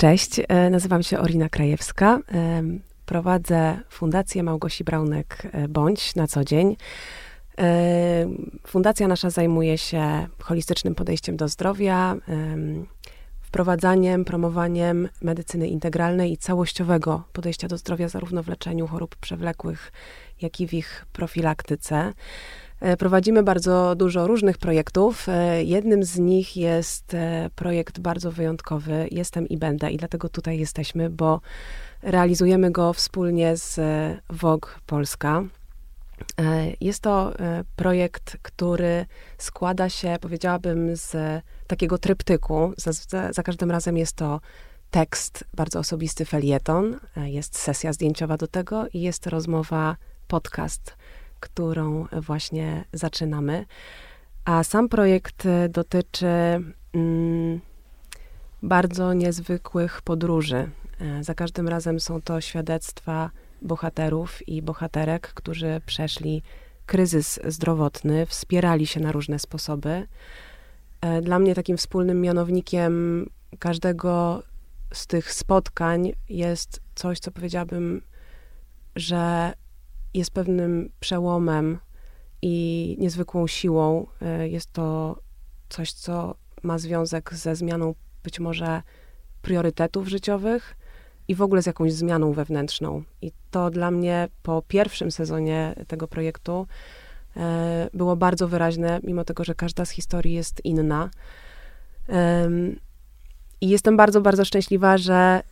Cześć, e, nazywam się Orina Krajewska. E, prowadzę Fundację Małgosi Braunek-Bądź na co dzień. E, fundacja nasza zajmuje się holistycznym podejściem do zdrowia, wprowadzaniem, promowaniem medycyny integralnej i całościowego podejścia do zdrowia, zarówno w leczeniu chorób przewlekłych, jak i w ich profilaktyce. E, prowadzimy bardzo dużo różnych projektów. E, jednym z nich jest e, projekt bardzo wyjątkowy Jestem i będę i dlatego tutaj jesteśmy, bo realizujemy go wspólnie z Vogue Polska. Jest to projekt, który składa się, powiedziałabym, z takiego tryptyku. Za, za, za każdym razem jest to tekst, bardzo osobisty felieton, jest sesja zdjęciowa do tego i jest rozmowa, podcast którą właśnie zaczynamy. A sam projekt dotyczy mm, bardzo niezwykłych podróży. E, za każdym razem są to świadectwa bohaterów i bohaterek, którzy przeszli kryzys zdrowotny, wspierali się na różne sposoby. E, dla mnie takim wspólnym mianownikiem każdego z tych spotkań jest coś, co powiedziałabym, że jest pewnym przełomem i niezwykłą siłą. E, jest to coś, co ma związek ze zmianą być może priorytetów życiowych i w ogóle z jakąś zmianą wewnętrzną. I to dla mnie po pierwszym sezonie tego projektu e, było bardzo wyraźne, mimo tego, że każda z historii jest inna. I jestem bardzo, bardzo szczęśliwa, że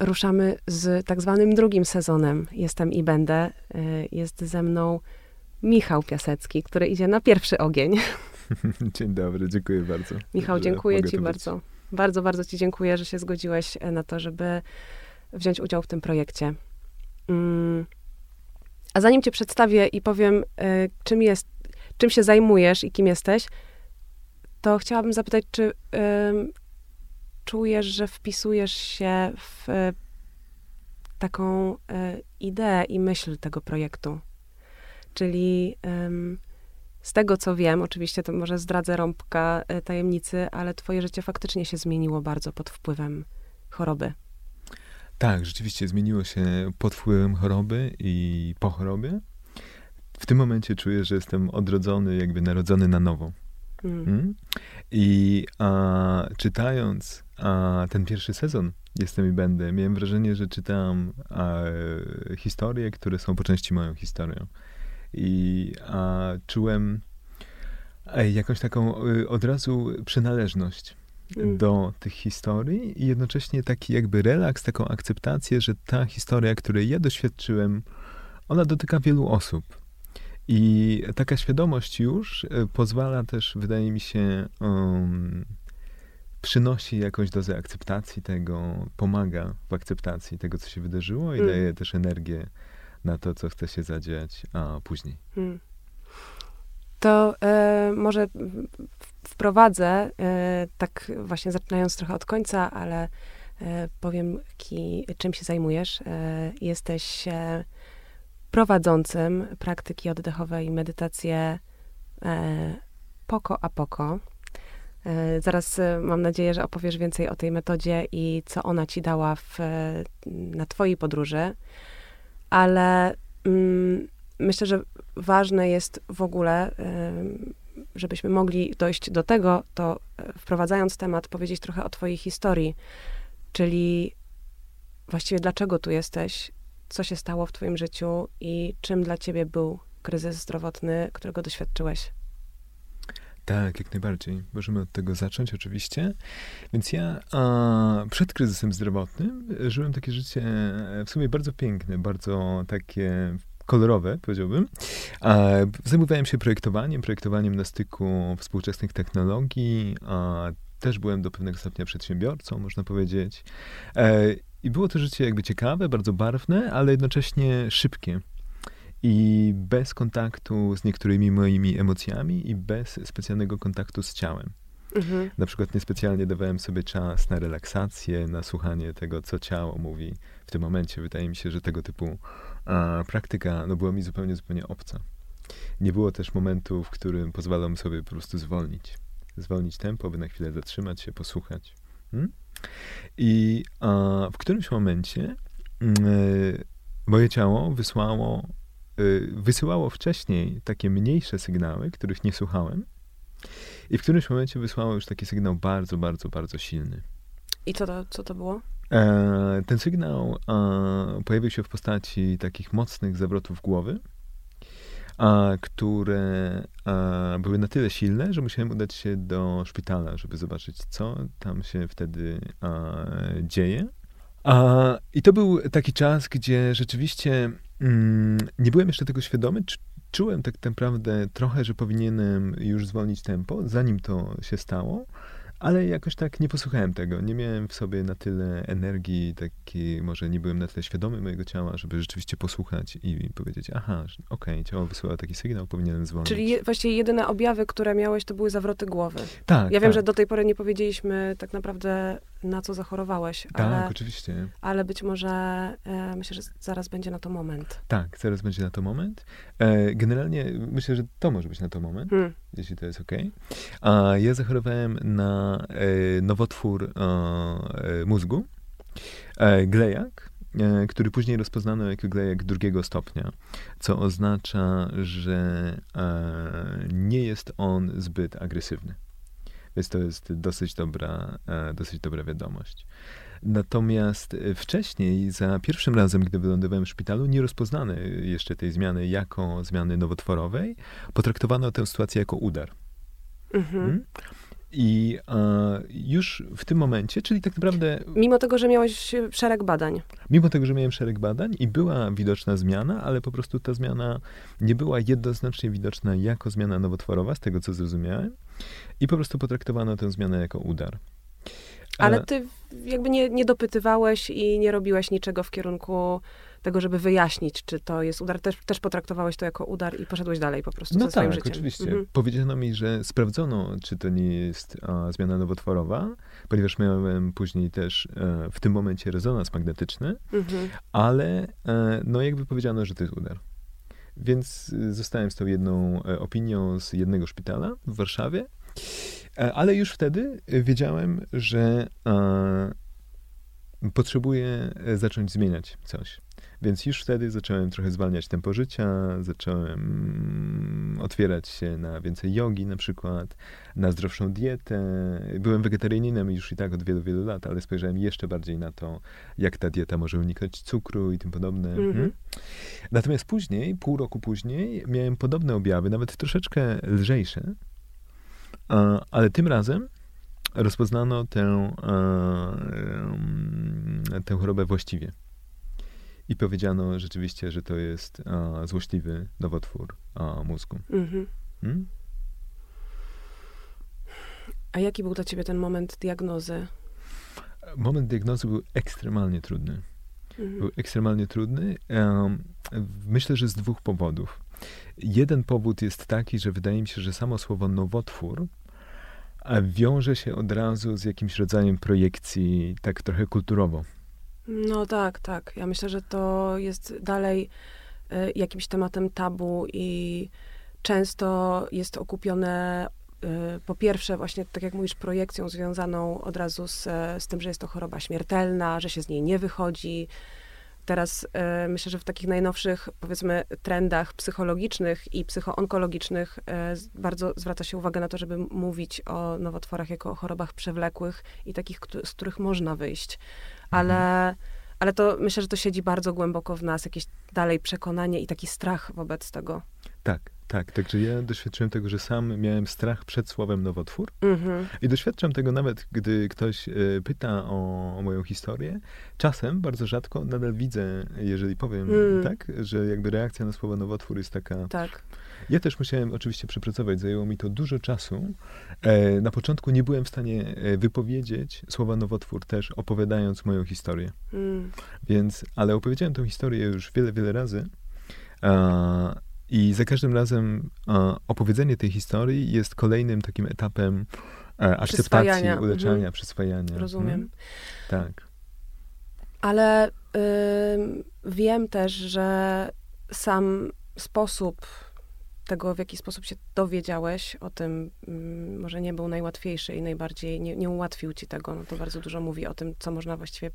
ruszamy z tak zwanym drugim sezonem Jestem i Będę. E, jest ze mną Michał Piasecki, który idzie na pierwszy ogień. Dzień dobry, dziękuję bardzo. Michał, dziękuję Ci bardzo. Bardzo, bardzo Ci dziękuję, że się zgodziłeś e, na to, żeby wziąć udział w tym projekcie. Mm. A zanim Cię przedstawię i powiem, czym, jest, czym się zajmujesz i kim jesteś, to chciałabym zapytać, czy czujesz, że wpisujesz się w e, taką e, ideę i myśl tego projektu. Czyli z tego, co wiem, oczywiście to może zdradzę rąbka e, tajemnicy, ale twoje życie faktycznie się zmieniło bardzo pod wpływem choroby. Tak, rzeczywiście zmieniło się pod wpływem choroby i po chorobie. W tym momencie czuję, że jestem odrodzony, jakby narodzony na nowo. Mm. Mm? I a, czytając a, ten pierwszy sezon Jestem i Będę, miałem wrażenie, że czytam a, historie, które są po części moją historią. I czułem jakąś taką y, od razu przynależność mm. do tych historii i jednocześnie taki jakby relaks, taką akceptację, że ta historia, której ja doświadczyłem, ona dotyka wielu osób. I taka świadomość już e, pozwala też, wydaje mi się, um, przynosi jakąś dozę akceptacji tego, pomaga w akceptacji tego, co się wydarzyło i hmm. daje też energię na to, co chce się zadziać a później. Hmm. To e, może wprowadzę, e, tak właśnie zaczynając trochę od końca, ale e, powiem, ki, czym się zajmujesz. Jesteś prowadzącym praktyki oddechowej i medytację e, Poko a Poko. E, zaraz e, mam nadzieję, że opowiesz więcej o tej metodzie i co ona ci dała w, na twojej podróży, ale mm, myślę, że ważne jest w ogóle, żebyśmy mogli dojść do tego, to wprowadzając temat, powiedzieć trochę o twojej historii, czyli właściwie dlaczego tu jesteś, co się stało w Twoim życiu i czym dla Ciebie był kryzys zdrowotny, którego doświadczyłeś? Tak, jak najbardziej. Możemy od tego zacząć, oczywiście. Więc ja a, przed kryzysem zdrowotnym żyłem takie życie w sumie bardzo piękne, bardzo takie kolorowe, powiedziałbym. Zajmowałem się projektowaniem, projektowaniem na styku współczesnych technologii. Też byłem do pewnego stopnia przedsiębiorcą, można powiedzieć. I było to życie jakby ciekawe, bardzo barwne, ale jednocześnie szybkie. I bez kontaktu z niektórymi moimi emocjami i bez specjalnego kontaktu z ciałem. Mhm. Na przykład niespecjalnie dawałem sobie czas na relaksację, na słuchanie tego, co ciało mówi w tym momencie. Wydaje mi się, że tego typu a, praktyka no, była mi zupełnie, zupełnie obca. Nie było też momentu, w którym pozwalam sobie po prostu zwolnić. Zwolnić tempo, by na chwilę zatrzymać się, posłuchać Hmm? I w którymś momencie y, moje ciało wysłało, y, wysyłało wcześniej takie mniejsze sygnały, których nie słuchałem. I w którymś momencie wysłało już taki sygnał bardzo, bardzo, bardzo silny. I co to, co to było? E, ten sygnał e, pojawił się w postaci takich mocnych zawrotów głowy, które były na tyle silne, że musiałem udać się do szpitala, żeby zobaczyć, co tam się wtedy dzieje. I to był taki czas, gdzie rzeczywiście mm, nie byłem jeszcze tego świadomy. Czułem tak naprawdę trochę, że powinienem już zwolnić tempo, zanim to się stało. Ale jakoś tak nie posłuchałem tego. Nie miałem w sobie na tyle energii, takiej, może nie byłem na tyle świadomy mojego ciała, żeby rzeczywiście posłuchać i powiedzieć, aha, okej, okay, ciało wysyła taki sygnał, powinienem zwolnić. Czyli je, właściwie jedyne objawy, które miałeś, to były zawroty głowy. Tak. Ja wiem, tak. że do tej pory nie powiedzieliśmy tak naprawdę, na co zachorowałeś. Tak, ale, oczywiście. Ale być może e, myślę, że zaraz będzie na to moment. Tak, zaraz będzie na to moment. E, generalnie myślę, że to może być na to moment, hmm. jeśli to jest ok. A ja zachorowałem na E, nowotwór e, e, mózgu, glejak, który później rozpoznano jako glejak drugiego stopnia, co oznacza, że nie jest on zbyt agresywny. Więc to jest dosyć dobra, dosyć dobra wiadomość. Natomiast wcześniej, za pierwszym razem, gdy wylądowałem w szpitalu, nie rozpoznano jeszcze tej zmiany jako zmiany nowotworowej. Potraktowano tę sytuację jako udar. Mhm. I e, już w tym momencie, czyli tak naprawdę. Mimo tego, że miałeś szereg badań. Mimo tego, że miałem szereg badań i była widoczna zmiana, ale po prostu ta zmiana nie była jednoznacznie widoczna jako zmiana nowotworowa, z tego co zrozumiałem. I po prostu potraktowano tę zmianę jako udar. Ale ty jakby nie, nie dopytywałeś i nie robiłeś niczego w kierunku tego, żeby wyjaśnić, czy to jest udar. Też, też potraktowałeś to jako udar i poszedłeś dalej po prostu no ze swoim tak, życiem. oczywiście. Mhm. Powiedziano mi, że sprawdzono, czy to nie jest a, zmiana nowotworowa, ponieważ miałem później też e, w tym momencie rezonans magnetyczny, mhm. ale e, no jakby powiedziano, że to jest udar. Więc e, zostałem z tą jedną opinią z jednego szpitala w Warszawie, ale już wtedy wiedziałem, że potrzebuję zacząć zmieniać coś. Więc już wtedy zacząłem trochę zwalniać tempo życia, zacząłem otwierać się na więcej jogi na przykład, na zdrowszą dietę. Byłem wegetarianinem już i tak od wielu, wielu lat, ale spojrzałem jeszcze bardziej na to, jak ta dieta może unikać cukru i tym podobne. Mm -hmm. Natomiast później, pół roku później, miałem podobne objawy, nawet troszeczkę lżejsze, ale tym razem rozpoznano tę, tę chorobę właściwie. I powiedziano rzeczywiście, że to jest a, złośliwy nowotwór a, mózgu. Mhm. Hmm? A jaki był dla ciebie ten moment diagnozy? Moment diagnozy był ekstremalnie trudny. Mhm. Był ekstremalnie trudny. Um, myślę, że z dwóch powodów. Jeden powód jest taki, że wydaje mi się, że samo słowo nowotwór wiąże się od razu z jakimś rodzajem projekcji, tak trochę kulturowo. No tak, tak. Ja myślę, że to jest dalej y, jakimś tematem tabu i często jest okupione y, po pierwsze właśnie, tak jak mówisz, projekcją związaną od razu z, z tym, że jest to choroba śmiertelna, że się z niej nie wychodzi. Teraz y, myślę, że w takich najnowszych, powiedzmy, trendach psychologicznych i psychoonkologicznych bardzo zwraca się uwagę na to, żeby mówić o nowotworach jako o chorobach przewlekłych i takich, z których można wyjść ale, mhm. ale to myślę, że to siedzi bardzo głęboko w nas, jakieś dalej przekonanie i taki strach wobec tego. Tak, tak. Także ja doświadczyłem tego, że sam miałem strach przed słowem nowotwór. Mhm. I doświadczam tego nawet, gdy ktoś y, pyta o, o, moją historię. Czasem, bardzo rzadko, nadal widzę, jeżeli powiem mm. tak, że jakby reakcja na słowo nowotwór jest taka. Tak. Ja też musiałem oczywiście przepracować, zajęło mi to dużo czasu. E, na początku nie byłem w stanie e, wypowiedzieć słowa nowotwór też, opowiadając moją historię. Mm. Więc, ale opowiedziałem tę historię już wiele, wiele razy. E, I za każdym razem opowiedzenie tej historii jest kolejnym takim etapem e, akceptacji, uleczania, mhm. przyswajania. Rozumiem. Hmm? Tak. Ale y, wiem też, że sam sposób tego, w jaki sposób się dowiedziałeś o tym, mm, może nie był najłatwiejszy i najbardziej nie, nie ułatwił ci tego. No to bardzo dużo mówi o tym, co można właściwie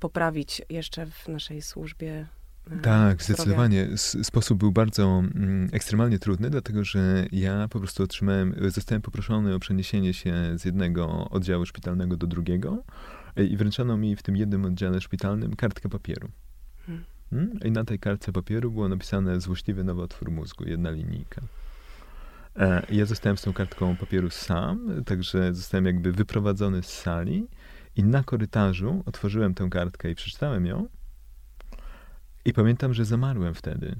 poprawić jeszcze w naszej służbie tak, zdrowie. zdecydowanie. sposób był bardzo mm, ekstremalnie trudny, dlatego że ja po prostu otrzymałem, zostałem poproszony o przeniesienie się z jednego oddziału szpitalnego do drugiego e, i wręczono mi w tym jednym oddziale szpitalnym kartkę papieru. Hmm. hmm? I na tej kartce papieru było napisane złośliwy nowotwór mózgu, jedna linijka. E, ja zostałem z tą kartką papieru sam, także zostałem jakby wyprowadzony z sali i na korytarzu otworzyłem tę kartkę i przeczytałem ją. I pamiętam, że zamarłem wtedy.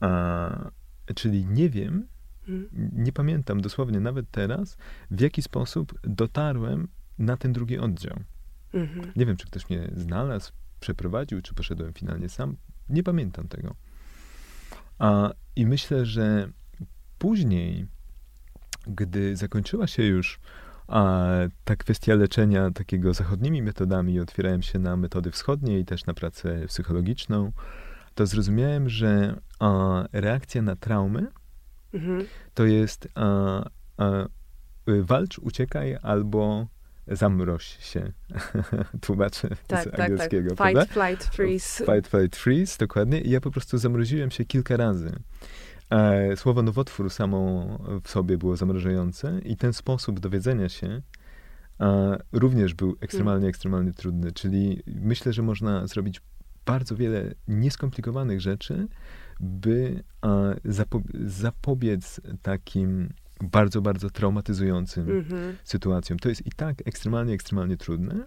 A, czyli nie wiem, hmm. nie pamiętam dosłownie nawet teraz, w jaki sposób dotarłem na ten drugi oddział. Mhm. Nie wiem, czy ktoś mnie znalazł, przeprowadził, czy poszedłem finalnie sam. Nie pamiętam tego. A, I myślę, że później, gdy zakończyła się już a ta kwestia leczenia takiego zachodnimi metodami, otwierałem się na metody wschodnie i też na pracę psychologiczną, to zrozumiałem, że a, reakcja na traumy mhm. to jest a, a, walcz, uciekaj albo zamroź się. Tłumaczę tak, z tak, angielskiego. Tak, Fight, flight, freeze. Fight, flight, freeze, dokładnie. I ja po prostu zamroziłem się kilka razy. E, słowo nowotwór samo w sobie było zamrażające i ten sposób dowiedzenia się e, również był ekstremalnie, hmm. ekstremalnie trudny. Czyli myślę, że można zrobić bardzo wiele nieskomplikowanych rzeczy, by e, zapo zapobiec takim bardzo, bardzo traumatyzującym mm -hmm. sytuacjom. To jest i tak ekstremalnie, ekstremalnie trudne,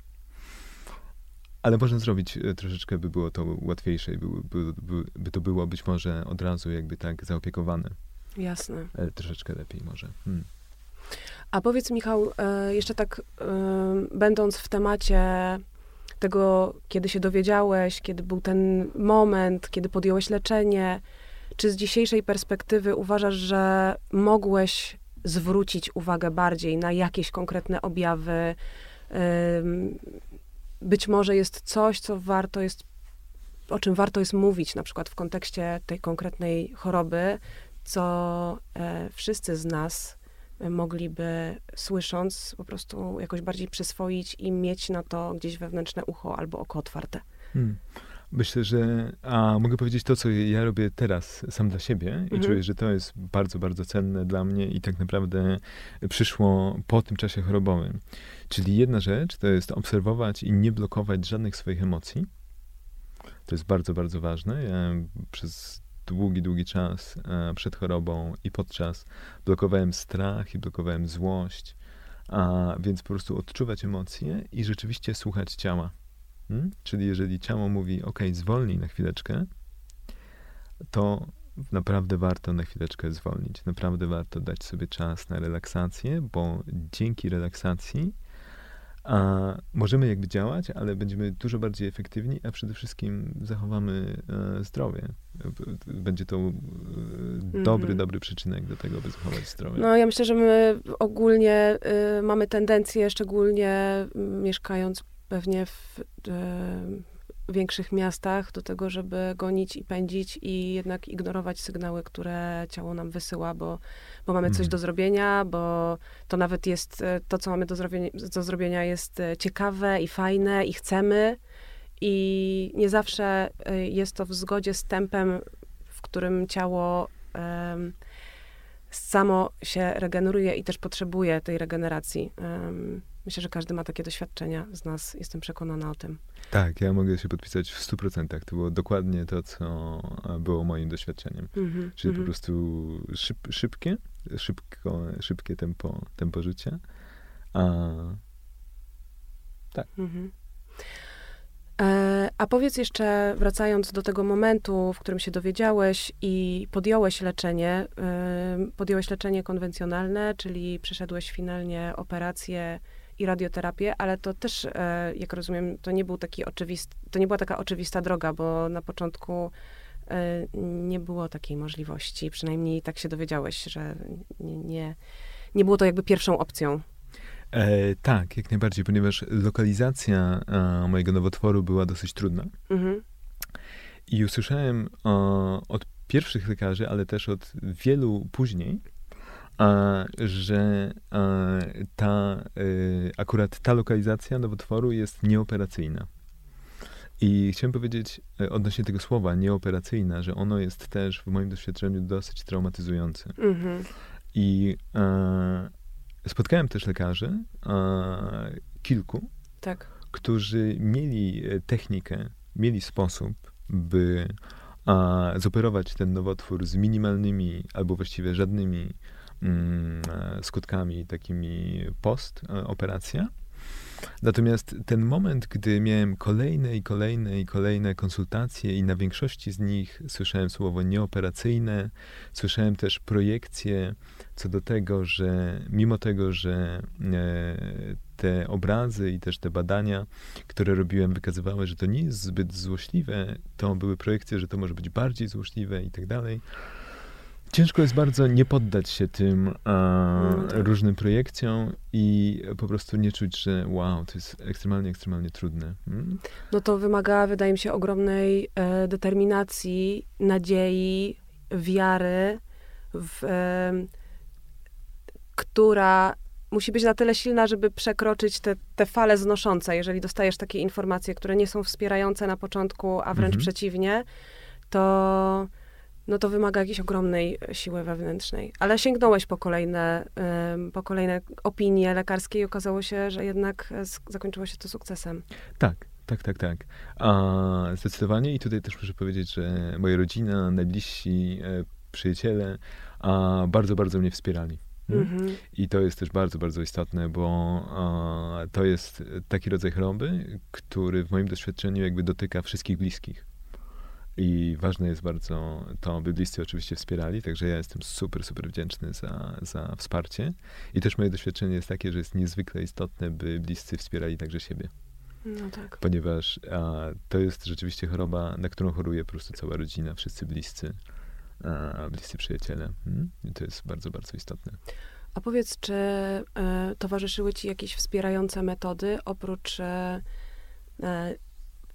ale można zrobić e, troszeczkę, by było to łatwiejsze i by, by, by, by to było być może od razu jakby tak zaopiekowane. Jasne. E, troszeczkę lepiej może. Hmm. A powiedz Michał, e, jeszcze tak będąc w temacie tego, kiedy się dowiedziałeś, kiedy był ten moment, kiedy podjąłeś leczenie, czy z dzisiejszej perspektywy uważasz, że mogłeś zwrócić uwagę bardziej na jakieś konkretne objawy, być może jest coś, co warto jest, o czym warto jest mówić, na przykład w kontekście tej konkretnej choroby, co e, wszyscy z nas mogliby słysząc po prostu jakoś bardziej przyswoić i mieć na to gdzieś wewnętrzne ucho albo oko otwarte. Hmm. Myślę, że a mogę powiedzieć to, co ja robię teraz sam dla siebie i mhm. czuję, że to jest bardzo, bardzo cenne dla mnie i tak naprawdę przyszło po tym czasie chorobowym. Czyli jedna rzecz to jest obserwować i nie blokować żadnych swoich emocji. To jest bardzo, bardzo ważne. Ja przez długi, długi czas e, przed chorobą i podczas blokowałem strach i blokowałem złość, a więc po prostu odczuwać emocje i rzeczywiście słuchać ciała. Hmm? Czyli jeżeli ciało mówi, ok, zwolnij na chwileczkę, to naprawdę warto na chwileczkę zwolnić. Naprawdę warto dać sobie czas na relaksację, bo dzięki relaksacji a możemy jakby działać, ale będziemy dużo bardziej efektywni, a przede wszystkim zachowamy e, zdrowie. Będzie to e, dobry, mm -hmm. dobry przyczynek do tego, by zachować zdrowie. No ja myślę, że my ogólnie y, mamy tendencję, szczególnie mieszkając pewnie w y, większych miastach, do tego, żeby gonić i pędzić i jednak ignorować sygnały, które ciało nam wysyła, bo bo mamy coś mhm. do zrobienia, bo to nawet jest, e, to co mamy do zrobienia, do zrobienia jest e, ciekawe i fajne i chcemy. I nie zawsze e, jest to w zgodzie z tempem, w którym ciało um, samo się regeneruje i też potrzebuje tej regeneracji. Um, myślę, że każdy ma takie doświadczenia z nas, jestem przekonana o tym. Tak, ja mogę się podpisać w 100%. To było dokładnie to, co było moim doświadczeniem. Mm -hmm, Czyli mm -hmm. po mhm. prostu szyb, szybkie, szybko, szybkie tempo, tempo życia. A, tak. Mhm. E, a powiedz jeszcze, wracając do tego momentu, w którym się dowiedziałeś i podjąłeś leczenie, e, podjąłeś leczenie konwencjonalne, czyli przeszedłeś finalnie operację i radioterapię, ale to też, e, jak rozumiem, to nie był taki oczywist, to nie była taka oczywista droga, bo na początku E, nie było takiej możliwości. Przynajmniej tak się dowiedziałeś, że nie, nie, nie było to jakby pierwszą opcją. E, tak, jak najbardziej, ponieważ lokalizacja e, mojego nowotworu była dosyć trudna. Mhm. I usłyszałem o, od pierwszych lekarzy, ale też od wielu później, a, że a, ta, y, akurat ta lokalizacja nowotworu jest nieoperacyjna. I chciałem powiedzieć e, odnośnie tego słowa nieoperacyjna, że ono jest też w moim doświadczeniu dosyć traumatyzujące. Mhm. I e, spotkałem też lekarzy, e, kilku, tak. którzy mieli e, technikę, mieli sposób, by a, zoperować ten nowotwór z minimalnymi albo właściwie żadnymi skutkami takimi post-operacja. Natomiast ten moment, gdy miałem kolejne i kolejne i kolejne konsultacje i na większości z nich słyszałem słowo nieoperacyjne, słyszałem też projekcje co do tego, że mimo tego, że e, te obrazy i też te badania, które robiłem, wykazywały, że to nie jest zbyt złośliwe, to były projekcje, że to może być bardziej złośliwe i tak dalej. Ciężko jest bardzo nie poddać się tym no tak. różnym projekcjom i po prostu nie czuć, że wow, to jest ekstremalnie, ekstremalnie trudne. Hmm? No to wymaga, wydaje mi się, ogromnej e, determinacji, nadziei, wiary, w, e, która musi być na tyle silna, żeby przekroczyć te, te fale znoszące. Jeżeli dostajesz takie informacje, które nie są wspierające na początku, a wręcz mhm. przeciwnie, to no to wymaga jakiejś ogromnej siły wewnętrznej. Ale sięgnąłeś po kolejne, po kolejne opinie lekarskie i okazało się, że jednak zakończyło się to sukcesem. Tak, tak, tak, tak. A, zdecydowanie i tutaj też muszę powiedzieć, że moja rodzina, najbliżsi e, przyjaciele a, bardzo, bardzo mnie wspierali. Mm-hmm. I to jest też bardzo, bardzo istotne, bo a, to jest taki rodzaj choroby, który w moim doświadczeniu jakby dotyka wszystkich bliskich. I ważne jest bardzo to, by bliscy oczywiście wspierali, także ja jestem super, super wdzięczny za, za wsparcie. I też moje doświadczenie jest takie, że jest niezwykle istotne, by bliscy wspierali także siebie. No tak. Ponieważ a, to jest rzeczywiście choroba, na którą choruje po prostu cała rodzina, wszyscy bliscy, a, bliscy przyjaciele. Hmm? I to jest bardzo, bardzo istotne. A powiedz, czy e, towarzyszyły ci jakieś wspierające metody oprócz e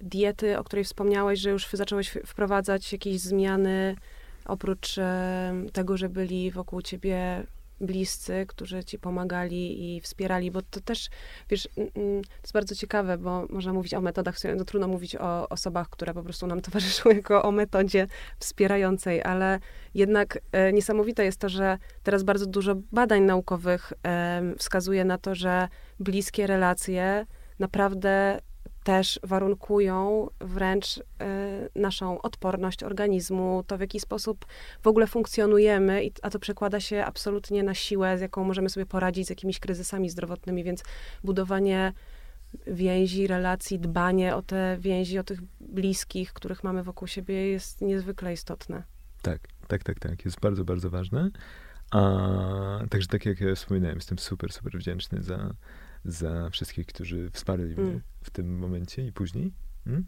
diety, o której wspomniałeś, że już zacząłeś wprowadzać jakieś zmiany, oprócz e, tego, że byli wokół ciebie bliscy, którzy ci pomagali i wspierali, bo to też, wiesz, to jest bardzo ciekawe, bo można mówić o metodach, no trudno mówić o osobach, które po prostu nam towarzyszyły, jako o metodzie wspierającej, ale jednak e, niesamowite jest to, że teraz bardzo dużo badań naukowych wskazuje na to, że bliskie relacje naprawdę też warunkują wręcz y, naszą odporność organizmu, to w jaki sposób w ogóle funkcjonujemy, i, a to przekłada się absolutnie na siłę, z jaką możemy sobie poradzić z jakimiś kryzysami zdrowotnymi, więc budowanie więzi, relacji, dbanie o te więzi, o tych bliskich, których mamy wokół siebie jest niezwykle istotne. Tak, tak, tak, tak. Jest bardzo, bardzo ważne. A, także tak jak ja wspominałem, jestem super, super wdzięczny za, za wszystkich, którzy wsparli mnie mm. w tym momencie i później. Mm?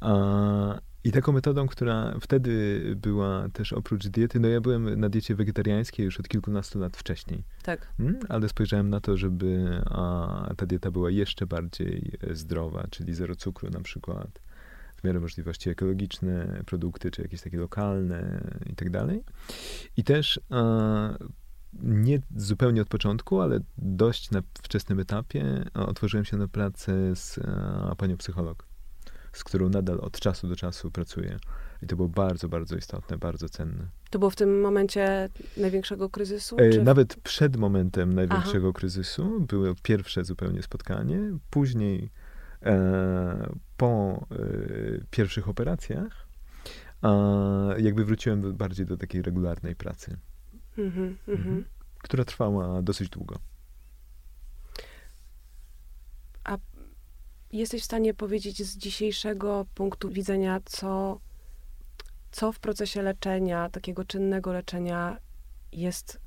A, I taką metodą, która wtedy była też oprócz diety, no ja byłem na diecie wegetariańskiej już od kilkunastu lat wcześniej. Tak. Mm? Ale spojrzałem na to, żeby a, ta dieta była jeszcze bardziej e, zdrowa, czyli zero cukru na przykład, w miarę możliwości ekologiczne produkty, czy jakieś takie lokalne i tak dalej. I też a, nie zupełnie od początku, ale dość na wczesnym etapie otworzyłem się na pracę z a, panią psycholog, z którą nadal od czasu do czasu pracuję. I to było bardzo, bardzo istotne, bardzo cenne. To było w tym momencie największego kryzysu? E, nawet przed momentem największego Aha. kryzysu było pierwsze zupełnie spotkanie. Później e, po e, pierwszych operacjach jakby wróciłem bardziej do takiej regularnej pracy. Mhm, mhm. Która trwała dosyć długo. A jesteś w stanie powiedzieć z dzisiejszego punktu widzenia, co, co w procesie leczenia, takiego czynnego leczenia jest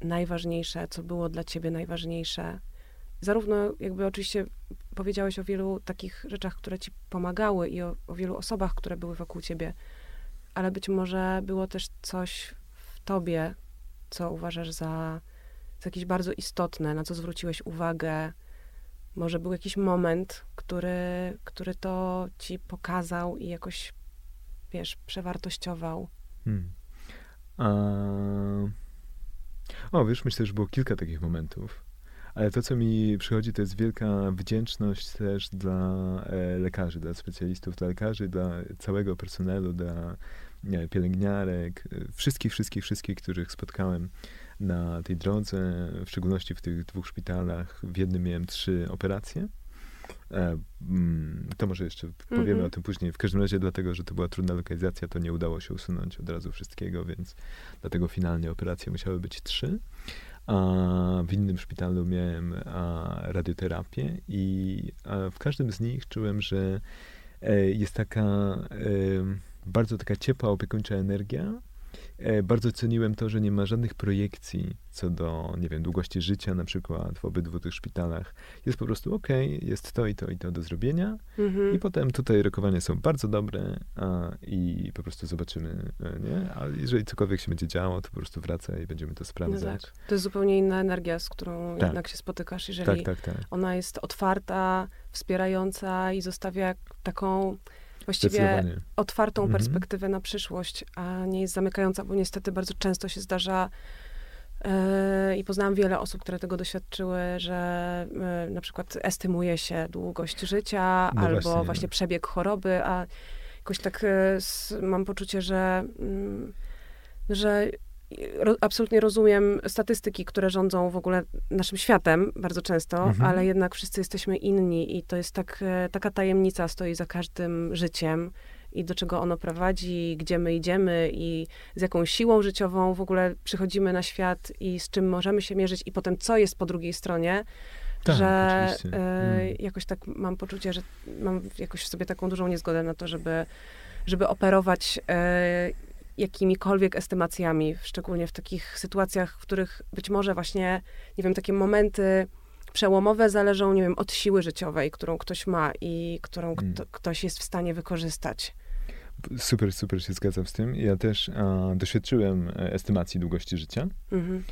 najważniejsze, co było dla ciebie najważniejsze? Zarówno jakby oczywiście powiedziałeś o wielu takich rzeczach, które ci pomagały i o, o wielu osobach, które były wokół ciebie, ale być może było też coś tobie, co uważasz za, za jakieś bardzo istotne, na co zwróciłeś uwagę? Może był jakiś moment, który, który to ci pokazał i jakoś, wiesz, przewartościował? Hmm. A... O, wiesz, myślę, że było kilka takich momentów. Ale to, co mi przychodzi, to jest wielka wdzięczność też dla e, lekarzy, dla specjalistów, dla lekarzy, dla całego personelu, dla pielęgniarek, e, wszystkich, wszystkich, wszystkich, których spotkałem na tej drodze, w szczególności w tych dwóch szpitalach. W jednym miałem trzy operacje. E, mm, to może jeszcze powiemy mm -hmm. o tym później. W każdym razie dlatego, że to była trudna lokalizacja, to nie udało się usunąć od razu wszystkiego, więc dlatego finalnie operacje musiały być trzy. A w innym szpitalu miałem radioterapię i w każdym z nich czułem, że e, jest taka bardzo taka ciepła, opiekuńcza energia, E, bardzo ceniłem to, że nie ma żadnych projekcji co do, nie wiem, długości życia na przykład w obydwu tych szpitalach. Jest po prostu ok, jest to i to i to do zrobienia mhm. i potem tutaj rokowania są bardzo dobre a, i po prostu zobaczymy, e, nie? A jeżeli cokolwiek się będzie działo, to po prostu wraca i będziemy to sprawdzać. No tak. To jest zupełnie inna energia, z którą tak. jednak się spotykasz, jeżeli tak, tak, tak. ona jest otwarta, wspierająca i zostawia taką właściwie otwartą mhm. perspektywę na przyszłość, a nie jest zamykająca, bo niestety bardzo często się zdarza yy, i poznałam wiele osób, które tego doświadczyły, że yy, na przykład estymuje się długość życia no albo właśnie, właśnie przebieg choroby, a jakoś tak yy, mam poczucie, że, mm, że absolutnie rozumiem statystyki, które rządzą w ogóle naszym światem bardzo często, mhm. ale jednak wszyscy jesteśmy inni i to jest tak, e, taka tajemnica stoi za każdym życiem i do czego ono prowadzi, gdzie my idziemy i z jaką siłą życiową w ogóle przychodzimy na świat i z czym możemy się mierzyć i potem co jest po drugiej stronie. Tak, że e, mm. jakoś tak mam poczucie, że mam jakoś w sobie taką dużą niezgodę na to, żeby, żeby operować e, jakimikolwiek estymacjami, szczególnie w takich sytuacjach, w których być może właśnie, nie wiem, takie momenty przełomowe zależą, nie wiem, od siły życiowej, którą ktoś ma i którą mm. kto, ktoś jest w stanie wykorzystać. Super, super się zgadzam z tym. Ja też a, doświadczyłem e, estymacji długości życia. -hmm. E,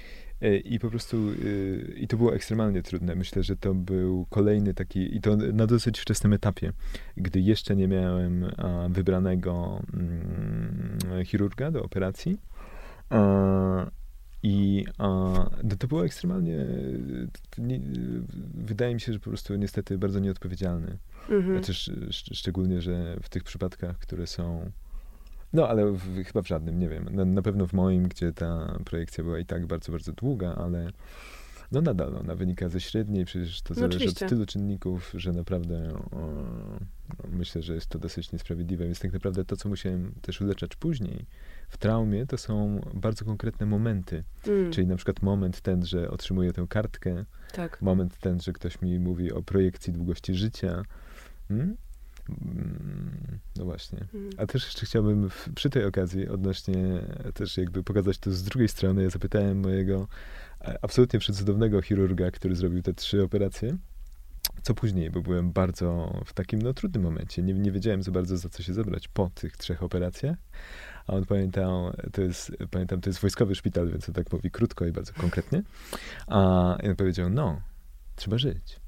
I po prostu, e, i to było ekstremalnie trudne. Myślę, że to był kolejny taki, i to na dosyć wczesnym etapie, gdy jeszcze nie miałem wybranego mm, chirurga do operacji. I no to było ekstremalnie, nie, wydaje mi się, że po prostu niestety bardzo nieodpowiedzialny. Mhm. Chociaż szczególnie, że w tych przypadkach, które są no, ale w, chyba w żadnym, nie wiem. Na, na, pewno w moim, gdzie ta projekcja była i tak bardzo, bardzo długa, ale no nadal ona wynika ze średniej, przecież to no zależy oczywiście. od tylu czynników, że naprawdę o, no, myślę, że jest to dosyć niesprawiedliwe. Więc tak naprawdę to, co musiałem też uleczać później w traumie, to są bardzo konkretne momenty. Mm. Czyli na przykład moment ten, że otrzymuję tę kartkę, tak. moment ten, że ktoś mi mówi o projekcji długości życia. Hmm? Mm, no właśnie. Mhm. A też jeszcze chciałbym w, przy tej okazji odnośnie też jakby pokazać to z drugiej strony. Ja zapytałem mojego e, absolutnie przecudownego chirurga, który zrobił te trzy operacje, co później, bo byłem bardzo w takim no, trudnym momencie. Nie, nie wiedziałem za bardzo za co się zabrać po tych trzech operacjach. A on pamiętał, to jest, pamiętam, to jest wojskowy szpital, więc on tak mówi krótko i bardzo konkretnie. A on powiedział, no, trzeba żyć.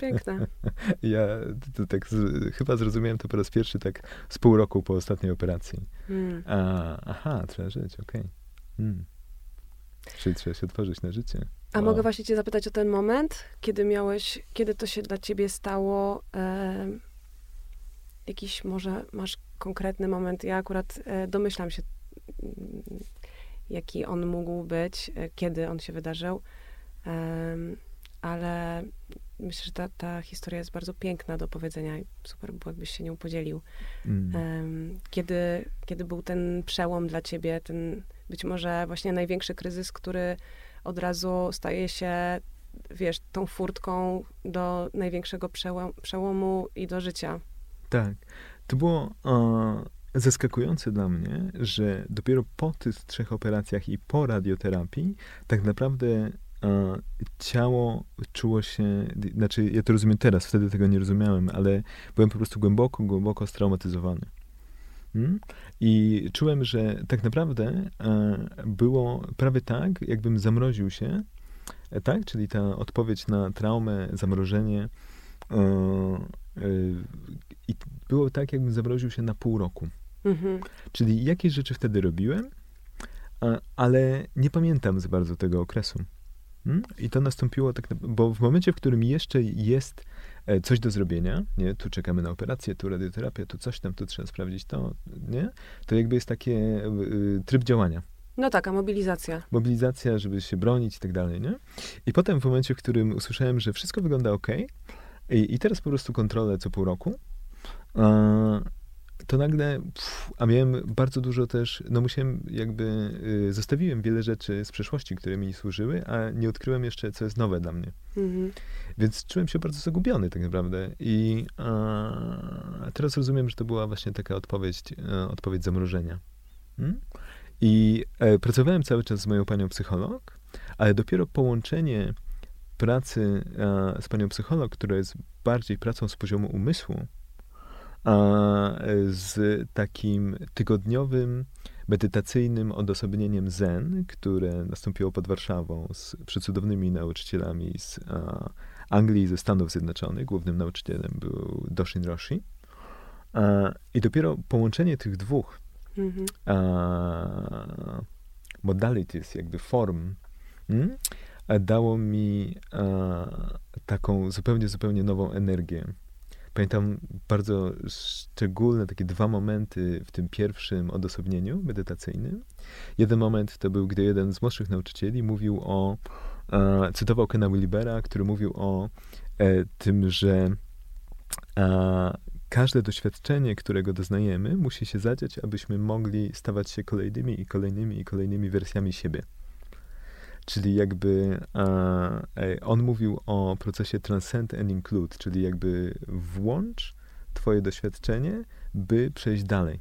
Piękne. Ja tak z, chyba zrozumiałem to po raz pierwszy tak z pół roku po ostatniej operacji. Hmm. A, aha, trzeba żyć, okej. Okay. Hmm. Czyli trzeba się otworzyć na życie. A o. mogę właśnie cię zapytać o ten moment, kiedy miałeś, kiedy to się dla ciebie stało? E, jakiś może masz konkretny moment? Ja akurat e, domyślam się, mm, jaki on mógł być, e, kiedy on się wydarzył ale myślę, że ta, ta historia jest bardzo piękna do powiedzenia i super było, jakbyś się nią podzielił. Mm. Kiedy, kiedy był ten przełom dla ciebie, ten być może właśnie największy kryzys, który od razu staje się, wiesz, tą furtką do największego przełom, przełomu i do życia. Tak. To było e, zaskakujące dla mnie, że dopiero po tych trzech operacjach i po radioterapii tak naprawdę ciało czuło się, znaczy ja to rozumiem teraz, wtedy tego nie rozumiałem, ale byłem po prostu głęboko, głęboko straumatyzowany. Hmm? I czułem, że tak naprawdę e, było prawie tak, jakbym zamroził się, e, tak? Czyli ta odpowiedź na traumę, zamrożenie. E, I było tak, jakbym zamroził się na pół roku. Mhm. Czyli jakieś rzeczy wtedy robiłem, ale nie pamiętam za bardzo tego okresu. Hmm? I to nastąpiło tak, bo w momencie, w którym jeszcze jest e, coś do zrobienia, nie, tu czekamy na operację, tu radioterapię, tu coś tam, tu trzeba sprawdzić to, nie, to jakby jest taki tryb działania. No tak, a mobilizacja. Mobilizacja, żeby się bronić i tak dalej, nie? I potem w momencie, w którym usłyszałem, że wszystko wygląda ok, i, i teraz po prostu kontrolę co pół roku, to nagle, pff, a miałem bardzo dużo też, no musiałem jakby, y, zostawiłem wiele rzeczy z przeszłości, które mi służyły, a nie odkryłem jeszcze, co jest nowe dla mnie. Mhm. Więc czułem się bardzo zagubiony tak naprawdę. I a, teraz rozumiem, że to była właśnie taka odpowiedź, e, odpowiedź zamrożenia. Hmm? I e, pracowałem cały czas z moją panią psycholog, ale dopiero połączenie pracy e, z panią psycholog, która jest bardziej pracą z poziomu umysłu, z takim tygodniowym, medytacyjnym odosobnieniem Zen, które nastąpiło pod Warszawą z przecudownymi nauczycielami z Anglii i ze Stanów Zjednoczonych. Głównym nauczycielem był Doshin Roshi. I dopiero połączenie tych dwóch mhm. modalities, jakby form, hmm, dało mi taką zupełnie, zupełnie nową energię Pamiętam bardzo szczególne takie dwa momenty w tym pierwszym odosobnieniu medytacyjnym. Jeden moment to był, gdy jeden z młodszych nauczycieli mówił o, e, cytował Kena Willibera, który mówił o e, tym, że e, każde doświadczenie, którego doznajemy, musi się zadziać, abyśmy mogli stawać się kolejnymi i kolejnymi i kolejnymi wersjami siebie. Czyli jakby e, on mówił o procesie transcend and include, czyli jakby włącz twoje doświadczenie, by przejść dalej.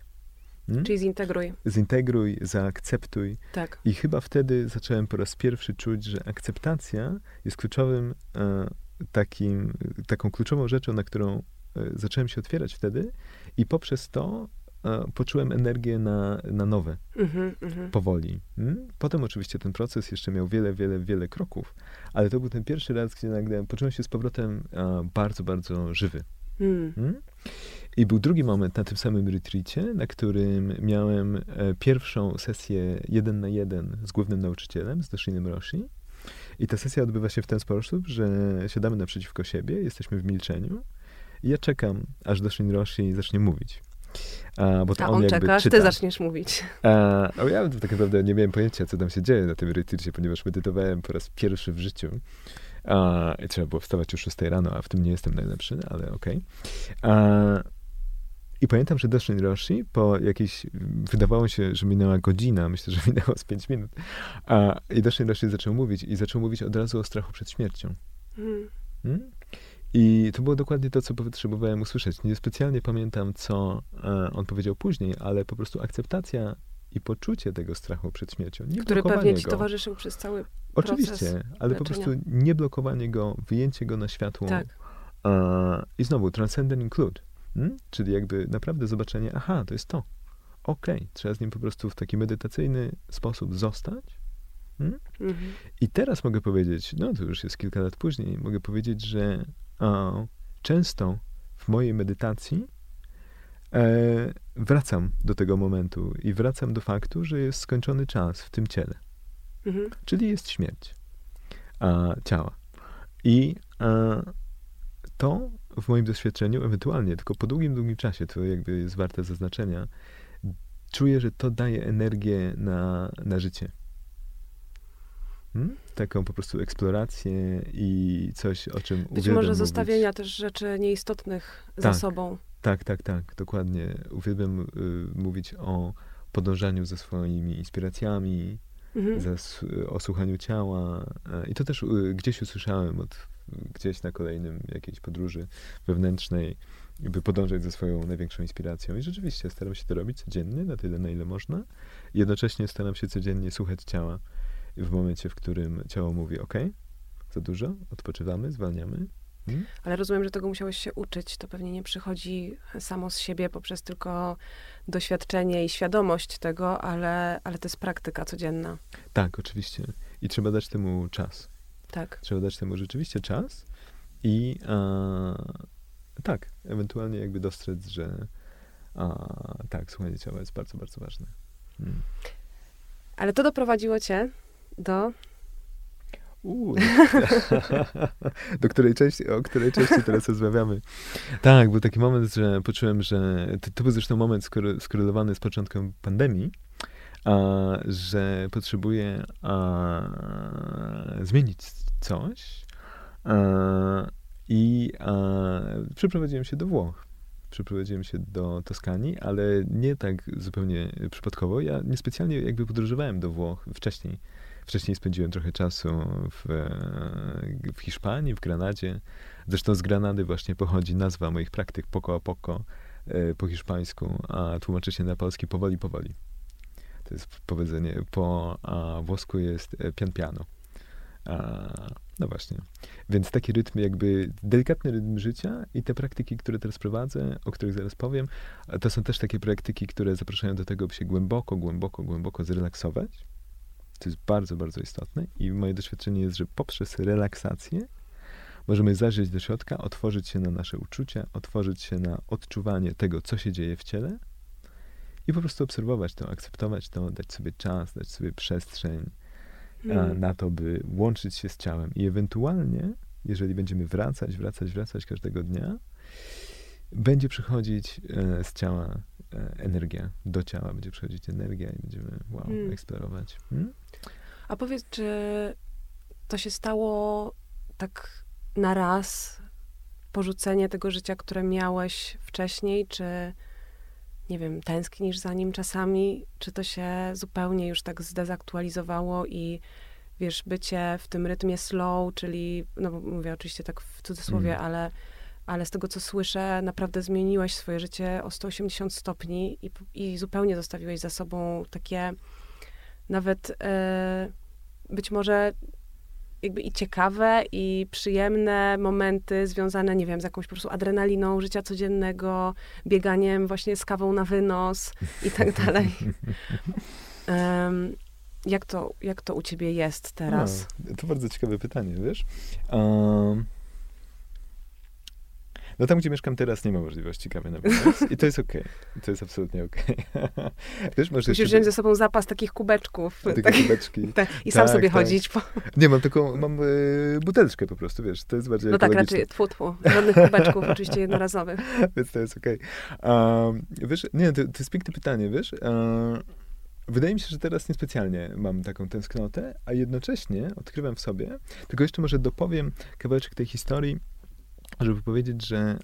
Hmm? Czyli zintegruj. Zintegruj, zaakceptuj. Tak. I chyba wtedy zacząłem po raz pierwszy czuć, że akceptacja jest kluczowym e, takim, taką kluczową rzeczą, na którą e, zacząłem się otwierać wtedy i poprzez to poczułem energię na, na nowe, mm -hmm, powoli. Hmm? Potem oczywiście ten proces jeszcze miał wiele, wiele, wiele kroków, ale to był ten pierwszy raz, gdzie nagle poczułem się z powrotem bardzo, bardzo żywy. Mm. I był drugi moment na tym samym retreacie, na którym miałem e, pierwszą sesję jeden na jeden z głównym nauczycielem, z Doshinem Roshi. I ta sesja odbywa się w ten sposób, że siadamy naprzeciwko siebie, jesteśmy w milczeniu i ja czekam, aż Doshin Roshi zacznie mówić. A, bo to A on, on czeka, aż ty zaczniesz mówić. A, no ja tak naprawdę nie miałem pojęcia, co tam się dzieje na tym retreacie, ponieważ medytowałem po raz pierwszy w życiu. A, I trzeba było wstawać o 6 rano, a w tym nie jestem najlepszy, ale okej. Okay. I pamiętam, że Dustin Roshi po jakiejś, wydawało się, że minęła godzina, myślę, że minęło z 5 minut. A, I Dustin Roshi zaczął mówić i zaczął mówić od razu o strachu przed śmiercią. Hmm. I to było dokładnie to, co potrzebowałem usłyszeć. Nie specjalnie pamiętam, co e, on powiedział później, ale po prostu akceptacja i poczucie tego strachu przed śmiercią. Nie Który pewnie ci go. towarzyszył przez cały Oczywiście, ale leczenia. po prostu nie blokowanie go, wyjęcie go na światło. Tak. E, I znowu, transcend and include. Hmm? Czyli jakby naprawdę zobaczenie, aha, to jest to. Okej, okay. trzeba z nim po prostu w taki medytacyjny sposób zostać. Hmm? Mhm. I teraz mogę powiedzieć, no to już jest kilka lat później, mogę powiedzieć, że często w mojej medytacji e, wracam do tego momentu i wracam do faktu, że jest skończony czas w tym ciele. Mhm. Czyli jest śmierć a, ciała. I a, to w moim doświadczeniu, ewentualnie tylko po długim, długim czasie, to jakby jest warte zaznaczenia, czuję, że to daje energię na, na życie. Hmm? Taką po prostu eksplorację i coś, o czym Być może mówić. zostawienia też rzeczy nieistotnych tak, za sobą. Tak, tak, tak, dokładnie. Uwielbiam y, mówić o podążaniu za swoimi inspiracjami, mhm. za, o słuchaniu ciała. E, I to też y, gdzieś usłyszałem od gdzieś na kolejnym jakiejś podróży wewnętrznej, by podążać za swoją największą inspiracją. I rzeczywiście staram się to robić codziennie, na tyle, na ile można. Jednocześnie staram się codziennie słuchać ciała w momencie, w którym ciało mówi, ok, za dużo, odpoczywamy, zwalniamy. Hmm? Ale rozumiem, że tego musiałeś się uczyć. To pewnie nie przychodzi samo z siebie poprzez tylko doświadczenie i świadomość tego, ale, ale to jest praktyka codzienna. Tak, oczywiście. I trzeba dać temu czas. Tak. Trzeba dać temu rzeczywiście czas i tak, ewentualnie jakby dostrzec, że A, tak, słuchanie ciała jest bardzo, bardzo ważne. Mm. Ale to doprowadziło cię do do której części, o której części teraz rozmawiamy. Tak, był taki moment, że poczułem, że to, to był zresztą moment skorelowany z początkiem pandemii, a, że potrzebuję a, zmienić coś a, i przeprowadziłem się do Włoch. Przeprowadziłem się do Toskanii, ale nie tak zupełnie przypadkowo. Ja niespecjalnie jakby podróżowałem do Włoch wcześniej Wcześniej spędziłem trochę czasu w, w Hiszpanii, w Granadzie. Zresztą z Granady właśnie pochodzi nazwa moich praktyk Poco a Poco e, po hiszpańsku, a tłumaczy się na polski powoli, powoli. To jest powiedzenie, po a włosku jest e, pian piano. A, no właśnie. Więc taki rytm, jakby delikatny rytm życia i te praktyki, które teraz prowadzę, o których zaraz powiem, to są też takie praktyki, które zapraszają do tego, by się głęboko, głęboko, głęboko zrelaksować to jest bardzo, bardzo istotne i moje doświadczenie jest, że poprzez relaksację możemy zajrzeć do środka, otworzyć się na nasze uczucia, otworzyć się na odczuwanie tego, co się dzieje w ciele i po prostu obserwować to, akceptować to, dać sobie czas, dać sobie przestrzeń mm. na to, by łączyć się z ciałem i ewentualnie, jeżeli będziemy wracać, wracać, wracać każdego dnia, będzie przychodzić e, z ciała energia, do ciała będzie przychodzić energia i będziemy wow, hmm. eksplorować. Hmm? A powiedz, czy to się stało tak na raz, porzucenie tego życia, które miałeś wcześniej, czy nie wiem, tęsknisz za nim czasami, czy to się zupełnie już tak zdezaktualizowało i wiesz, bycie w tym rytmie slow, czyli, no mówię oczywiście tak w cudzysłowie, mm. ale ale z tego, co słyszę, naprawdę zmieniłeś swoje życie o 180 stopni i, i zupełnie zostawiłeś za sobą takie nawet e, być może jakby i ciekawe, i przyjemne momenty związane, nie wiem, z jakąś po prostu adrenaliną życia codziennego, bieganiem właśnie z kawą na wynos i tak dalej. Um, jak, to, jak to u ciebie jest teraz? No, to bardzo ciekawe pytanie, wiesz? Um, no tam, gdzie mieszkam teraz, nie ma możliwości kawy na wynos i to jest okej. Okay. To jest absolutnie okej. Okay. Wiesz, może Musisz wziąć ze sobą zapas takich kubeczków. Takie tak, kubeczki. Tak, I sam tak, sobie tak. chodzić. Po... Nie, mam taką, mam y, buteleczkę po prostu, wiesz, to jest bardziej No tak, raczej, tfu, tfu. Żadnych kubeczków, oczywiście jednorazowych. Więc to jest okej. Okay. Um, wiesz, nie, to, to jest piękne pytanie, wiesz. Um, Wydaje mi się, że teraz niespecjalnie mam taką tęsknotę, a jednocześnie odkrywam w sobie, tylko jeszcze może dopowiem kawałeczek tej historii, żeby powiedzieć, że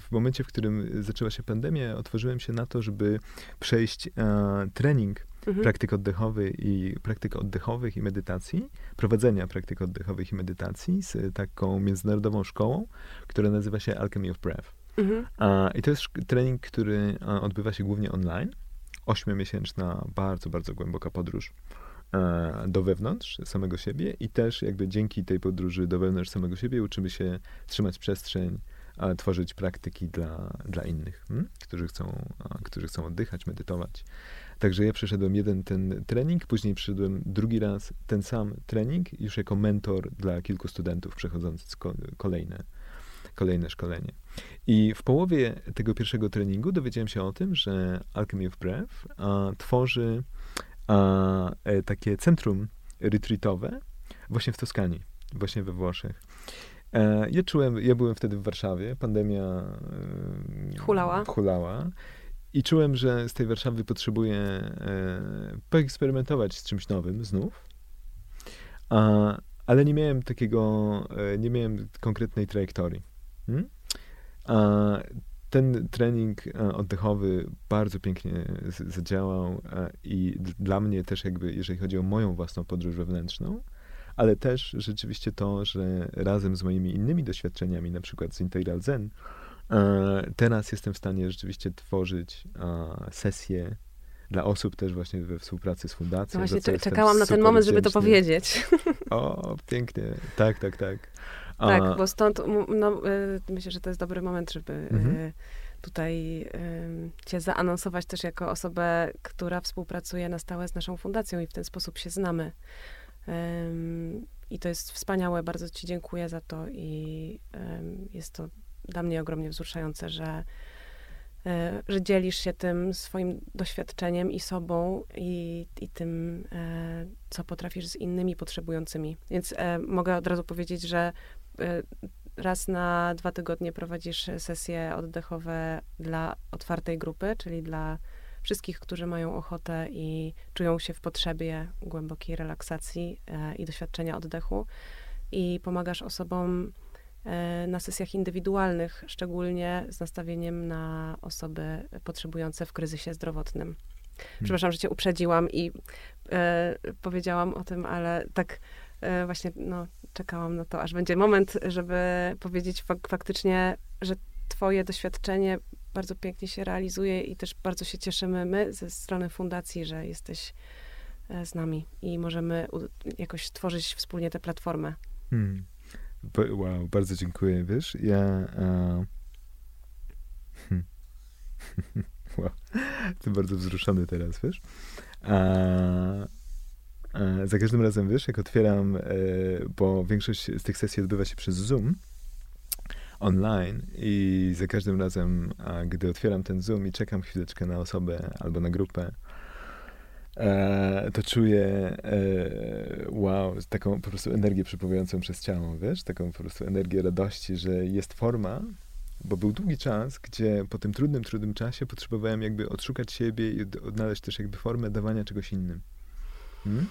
w momencie, w którym zaczęła się pandemia, otworzyłem się na to, żeby przejść a, trening mhm. praktyk oddechowych i praktyk oddechowych i medytacji, prowadzenia praktyk oddechowych i medytacji z taką międzynarodową szkołą, która nazywa się Alchemy of Breath. Mhm. I to jest trening, który odbywa się głównie online. Ośmiomiesięczna, bardzo, bardzo głęboka podróż E, do wewnątrz samego siebie i też jakby dzięki tej podróży do wewnątrz samego siebie uczymy się trzymać przestrzeń, a tworzyć praktyki dla, dla innych, hmm? którzy, chcą, a, którzy chcą oddychać, medytować. Także ja przeszedłem jeden ten trening, później przyszedłem drugi raz ten sam trening, już jako mentor dla kilku studentów przechodzących kolejne, kolejne szkolenie. I w połowie tego pierwszego treningu dowiedziałem się o tym, że Alchemy of Breath a, tworzy a, e, takie centrum retreatowe właśnie w Toskanii, właśnie we Włoszech. E, ja czułem, ja byłem wtedy w Warszawie, pandemia hulała. hulała i czułem, że z tej Warszawy potrzebuję e, poeksperymentować z czymś nowym znów. A, ale nie miałem takiego, nie miałem konkretnej trajektorii. Hmm? A, ten trening e, oddechowy bardzo pięknie zadziałał e, i dla mnie też jakby, jeżeli chodzi o moją własną podróż wewnętrzną, ale też rzeczywiście to, że razem z moimi innymi doświadczeniami, na przykład z Integral Zen, e, teraz jestem w stanie rzeczywiście tworzyć sesje dla osób też właśnie we współpracy z fundacją. No właśnie czekałam na ten moment, żeby to powiedzieć. O, pięknie. Tak, tak, tak. Tak, bo stąd no, y, myślę, że to jest dobry moment, żeby mhm. Y, tutaj cię zaanonsować też jako osobę, która współpracuje na stałe z naszą fundacją i w ten sposób się znamy. I to jest wspaniałe, bardzo ci dziękuję za to i jest to dla mnie ogromnie wzruszające, że że dzielisz się tym swoim doświadczeniem i sobą i, i tym, co potrafisz z innymi potrzebującymi. Więc mogę od razu powiedzieć, że raz na dwa tygodnie prowadzisz sesje oddechowe dla otwartej grupy, czyli dla wszystkich, którzy mają ochotę i czują się w potrzebie głębokiej relaksacji i doświadczenia oddechu. I pomagasz osobom E, na sesjach indywidualnych, szczególnie z nastawieniem na osoby potrzebujące w kryzysie zdrowotnym. Hmm. Przepraszam, że cię uprzedziłam i e, powiedziałam o tym, ale tak e, właśnie no, czekałam na to, aż będzie moment, żeby powiedzieć fak faktycznie, że twoje doświadczenie bardzo pięknie się realizuje i też bardzo się cieszymy my ze strony fundacji, że jesteś e, z nami i możemy jakoś stworzyć wspólnie tę platformę. Hmm. Wow, bardzo dziękuję, wiesz, ja... Hmm. wow, jestem bardzo wzruszony teraz, wiesz. A za każdym razem, wiesz, jak otwieram, e, bo większość z tych sesji odbywa się przez Zoom, online i za każdym razem, gdy otwieram ten Zoom i czekam chwileczkę na osobę albo na grupę, e, to czuję e, wow, taką po prostu energię przepływającą przez ciało, wiesz, taką po prostu energię radości, że jest forma, bo był długi czas, gdzie po tym trudnym, trudnym czasie potrzebowałem jakby odszukać siebie i odnaleźć też jakby formę dawania czegoś innym. Hmm?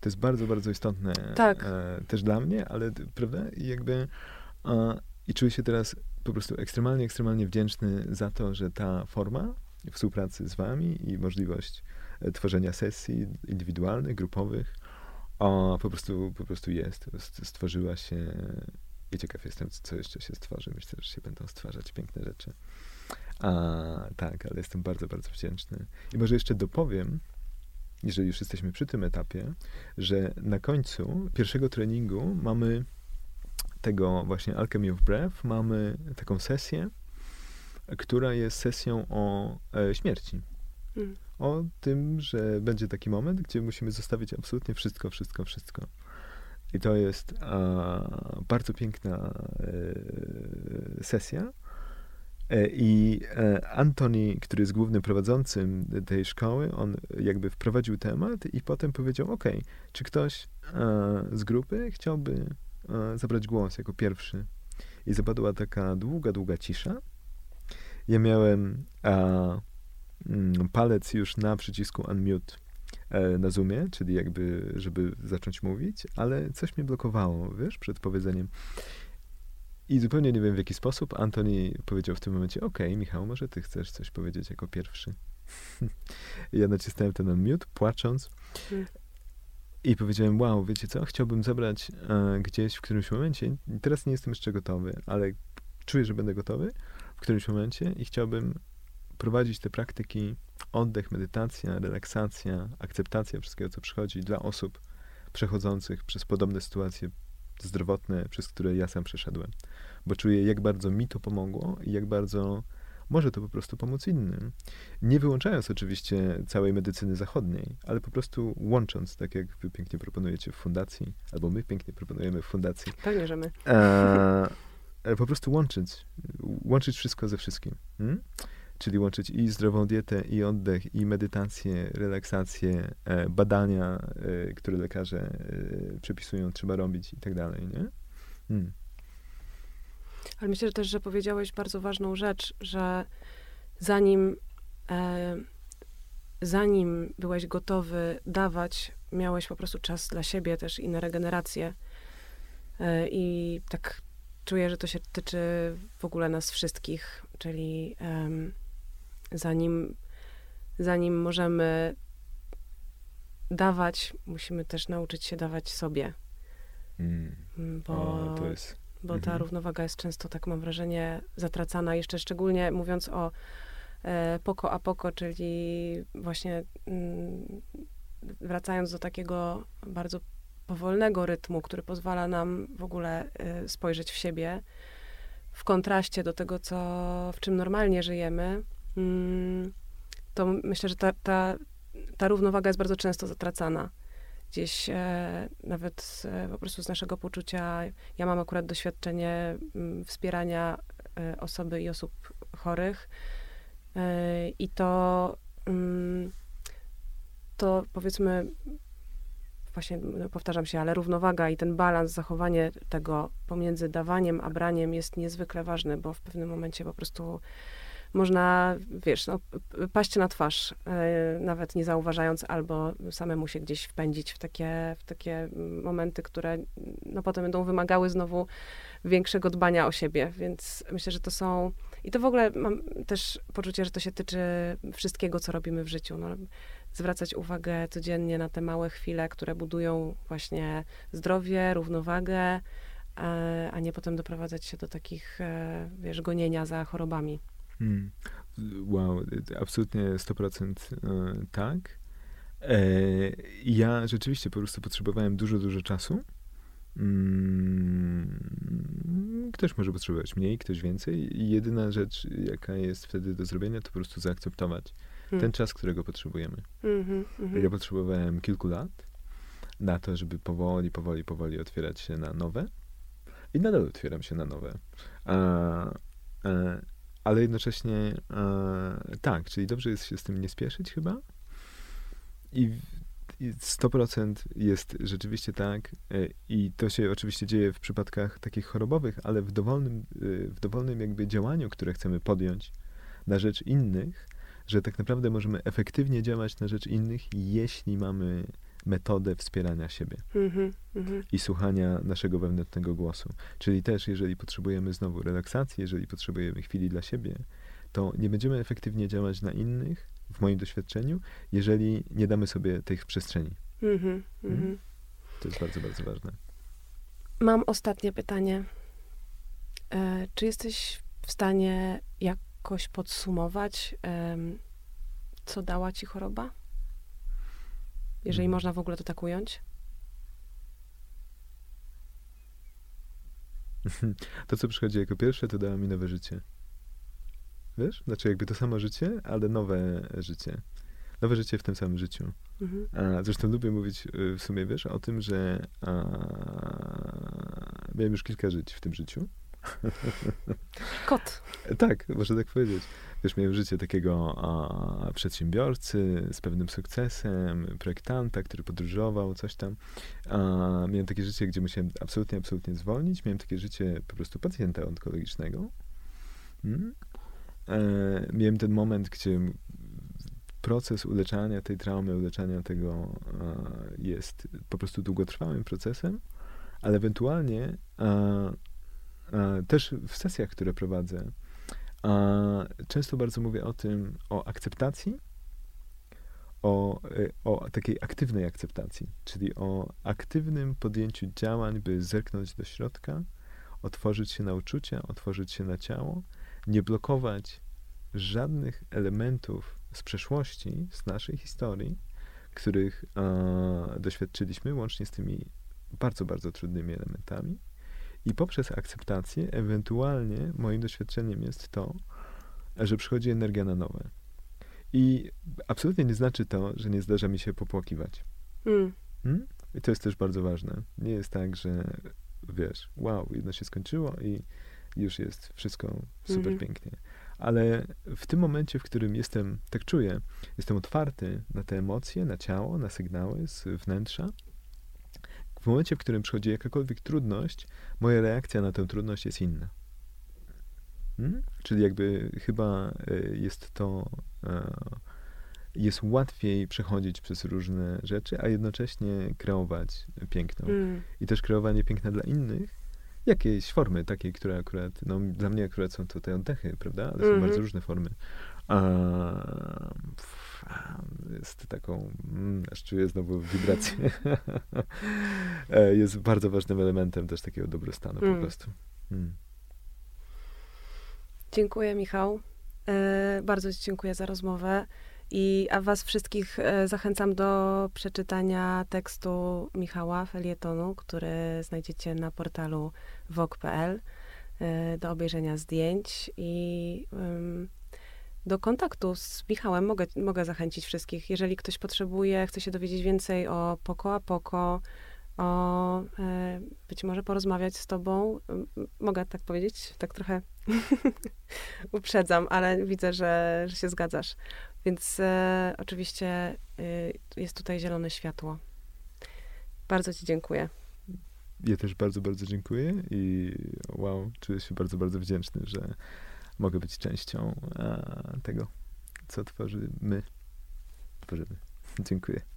To jest bardzo, bardzo istotne tak. e, też dla mnie, ale prawda? I jakby e, i czuję się teraz po prostu ekstremalnie, ekstremalnie wdzięczny za to, że ta forma współpracy z wami i możliwość E, tworzenia sesji indywidualnych, grupowych, a po prostu, po prostu jest. Stworzyła się i ciekaw jestem, co jeszcze się stworzy. Myślę, że się będą stwarzać piękne rzeczy. A, tak, ale jestem bardzo, bardzo wdzięczny. I może jeszcze dopowiem, jeżeli już jesteśmy przy tym etapie, że na końcu pierwszego treningu mamy tego właśnie Alchemy of Breath, mamy taką sesję, która jest sesją o e, śmierci. Hmm o tym, że będzie taki moment, gdzie musimy zostawić absolutnie wszystko, wszystko, wszystko. I to jest a, bardzo piękna e, sesja. E, I e, Antoni, który jest głównym prowadzącym tej szkoły, on jakby wprowadził temat i potem powiedział: OK, czy ktoś z grupy chciałby zabrać głos jako pierwszy? I zapadła taka długa, długa cisza. Ja miałem Mm, palec już na przycisku unmute e, na Zoomie, czyli jakby, żeby zacząć mówić, ale coś mnie blokowało, wiesz, przed powiedzeniem. I zupełnie nie wiem w jaki sposób Antoni powiedział w tym momencie, ok, Michał, może ty chcesz coś powiedzieć jako pierwszy. ja nacisnąłem ten unmute, płacząc. I powiedziałem, wow, wiecie co, chciałbym zabrać e, gdzieś w którymś momencie, teraz nie jestem jeszcze gotowy, ale czuję, że będę gotowy w którymś momencie i chciałbym prowadzić te praktyki oddech, medytacja, relaksacja, akceptacja wszystkiego, co przychodzi dla osób przechodzących przez podobne sytuacje zdrowotne, przez które ja sam przeszedłem. Bo czuję, jak bardzo mi to pomogło i jak bardzo może to po prostu pomóc innym. Nie wyłączając oczywiście całej medycyny zachodniej, ale po prostu łącząc, tak jak wy pięknie proponujecie w fundacji, albo my pięknie proponujemy w fundacji. Pewnie, że my. E, po prostu łączyć. Łączyć wszystko ze wszystkim. Hmm? Czyli łączyć i zdrową dietę, i oddech, i medytację, relaksację, e, badania, e, które lekarze e, przepisują, trzeba robić i tak dalej, nie? Hmm. Ale myślę że też, że powiedziałeś bardzo ważną rzecz, że zanim, e, zanim byłeś gotowy dawać, miałeś po prostu czas dla siebie też i na regenerację. E, I tak czuję, że to się tyczy w ogóle nas wszystkich, czyli zanim, zanim możemy dawać, musimy też nauczyć się dawać sobie. Mm. mm bo, o, bo ta mhm. równowaga jest często, tak mam wrażenie, zatracana. Jeszcze szczególnie mówiąc o e, poko a poko, czyli właśnie mm, wracając do takiego bardzo powolnego rytmu, który pozwala nam w ogóle y, spojrzeć w siebie w kontraście do tego, co, w czym normalnie żyjemy, to myślę, że ta, ta, ta równowaga jest bardzo często zatracana. Gdzieś e, nawet e, po prostu z naszego poczucia, ja mam akurat doświadczenie mm, wspierania e, osoby i osób chorych I to, mm, to powiedzmy, właśnie no, powtarzam się, ale równowaga i ten balans, zachowanie tego pomiędzy dawaniem a braniem jest niezwykle ważny, bo w pewnym momencie po prostu można, wiesz, no, paść na twarz, e, nawet nie zauważając, albo samemu się gdzieś wpędzić w takie, w takie momenty, które no, potem będą wymagały znowu większego dbania o siebie, więc myślę, że to są... I to w ogóle mam też poczucie, że to się tyczy wszystkiego, co robimy w życiu. No, zwracać uwagę codziennie na te małe chwile, które budują właśnie zdrowie, równowagę, e, a nie potem doprowadzać się do takich, e, wiesz, gonienia za chorobami. Hmm. Wow, absolutnie 100% e, tak. Ja rzeczywiście po prostu potrzebowałem dużo, dużo czasu. Mm, ktoś może potrzebować mniej, ktoś więcej. Jedyna rzecz, jaka jest wtedy do zrobienia, to po prostu zaakceptować hmm. ten czas, którego potrzebujemy. Mm -hmm, Ja potrzebowałem kilku lat na to, żeby powoli, powoli, powoli otwierać się na nowe. I nadal otwieram się na nowe. A, a, ale jednocześnie a, tak, czyli dobrze jest się z tym nie spieszyć chyba. I, i 100% jest rzeczywiście tak. E, I to się oczywiście dzieje w przypadkach takich chorobowych, ale w dowolnym, e, w dowolnym jakby działaniu, które chcemy podjąć na rzecz innych, że tak naprawdę możemy efektywnie działać na rzecz innych, jeśli mamy metodę wspierania siebie mm-hmm, mm-hmm. i słuchania naszego wewnętrznego głosu. Czyli też, jeżeli potrzebujemy znowu relaksacji, jeżeli potrzebujemy chwili dla siebie, to nie będziemy efektywnie działać na innych, w moim doświadczeniu, jeżeli nie damy sobie tych przestrzeni. Mm-hmm, mm? To jest bardzo, bardzo ważne. Mam ostatnie pytanie. E, czy jesteś w stanie jakoś podsumować, co dała ci choroba? Jeżeli można w ogóle to tak ująć? To, co przychodzi jako pierwsze, to dała mi nowe życie. Wiesz? Znaczy jakby to samo życie, ale nowe życie. Nowe życie w tym samym życiu. Mhm. A, zresztą lubię mówić y, w sumie, wiesz, o tym, że a, miałem już kilka żyć w tym życiu. Kot. tak, można tak powiedzieć. Wiesz, miałem życie takiego a, przedsiębiorcy z pewnym sukcesem, projektanta, który podróżował, coś tam. A, miałem takie życie, gdzie musiałem absolutnie, absolutnie zwolnić. Miałem takie życie po prostu pacjenta onkologicznego. Hmm? E, miałem ten moment, gdzie proces uleczania tej traumy, uleczania tego jest po prostu długotrwałym procesem, ale ewentualnie też w sesjach, które prowadzę, często bardzo mówię o tym, o akceptacji, o, e, o takiej aktywnej akceptacji, czyli o aktywnym podjęciu działań, by zerknąć do środka, otworzyć się na uczucia, otworzyć się na ciało, nie blokować żadnych elementów z przeszłości, z naszej historii, których e, doświadczyliśmy, łącznie z tymi bardzo, bardzo trudnymi elementami, i poprzez akceptację, ewentualnie moim doświadczeniem jest to, że przychodzi energia na nowe. I absolutnie nie znaczy to, że nie zdarza mi się popłakiwać. Mm. Hmm? I to jest też bardzo ważne. Nie jest tak, że wiesz, wow, jedno się skończyło i już jest wszystko super mm -hmm. pięknie. Ale w tym momencie, w którym jestem, tak czuję, jestem otwarty na te emocje, na ciało, na sygnały z wnętrza, w momencie, w którym przychodzi jakakolwiek trudność, moja reakcja na tę trudność jest inna. Hmm? Czyli jakby chyba e, jest to, e, jest łatwiej przechodzić przez różne rzeczy, a jednocześnie kreować piękno. Mm. I też kreowanie piękna dla innych, jakiejś formy takiej, która akurat, no dla mnie akurat są to te oddechy, prawda? Ale są mm -hmm. bardzo różne formy. A, jest taką, mm, aż czuję znowu wibrację. E, jest bardzo ważnym elementem też takiego dobrostanu mm. po prostu. Mm. Dziękuję, Michał. E, bardzo Ci dziękuję za rozmowę. I a was wszystkich e, zachęcam do przeczytania tekstu Michała Felietonu, który znajdziecie na portalu wok.pl, e, do obejrzenia zdjęć i do kontaktu z Michałem mogę, mogę zachęcić wszystkich. Jeżeli ktoś potrzebuje, chce się dowiedzieć więcej o Poko a Poko, o e, być może porozmawiać z tobą. Mogę tak powiedzieć? Tak trochę uprzedzam, ale widzę, że, że się zgadzasz. Więc e, oczywiście jest tutaj zielone światło. Bardzo Ci dziękuję. Ja też bardzo, bardzo dziękuję i wow, czuję się bardzo, bardzo wdzięczny, że mogę być częścią tego, co tworzymy. Tworzymy. Dziękuję.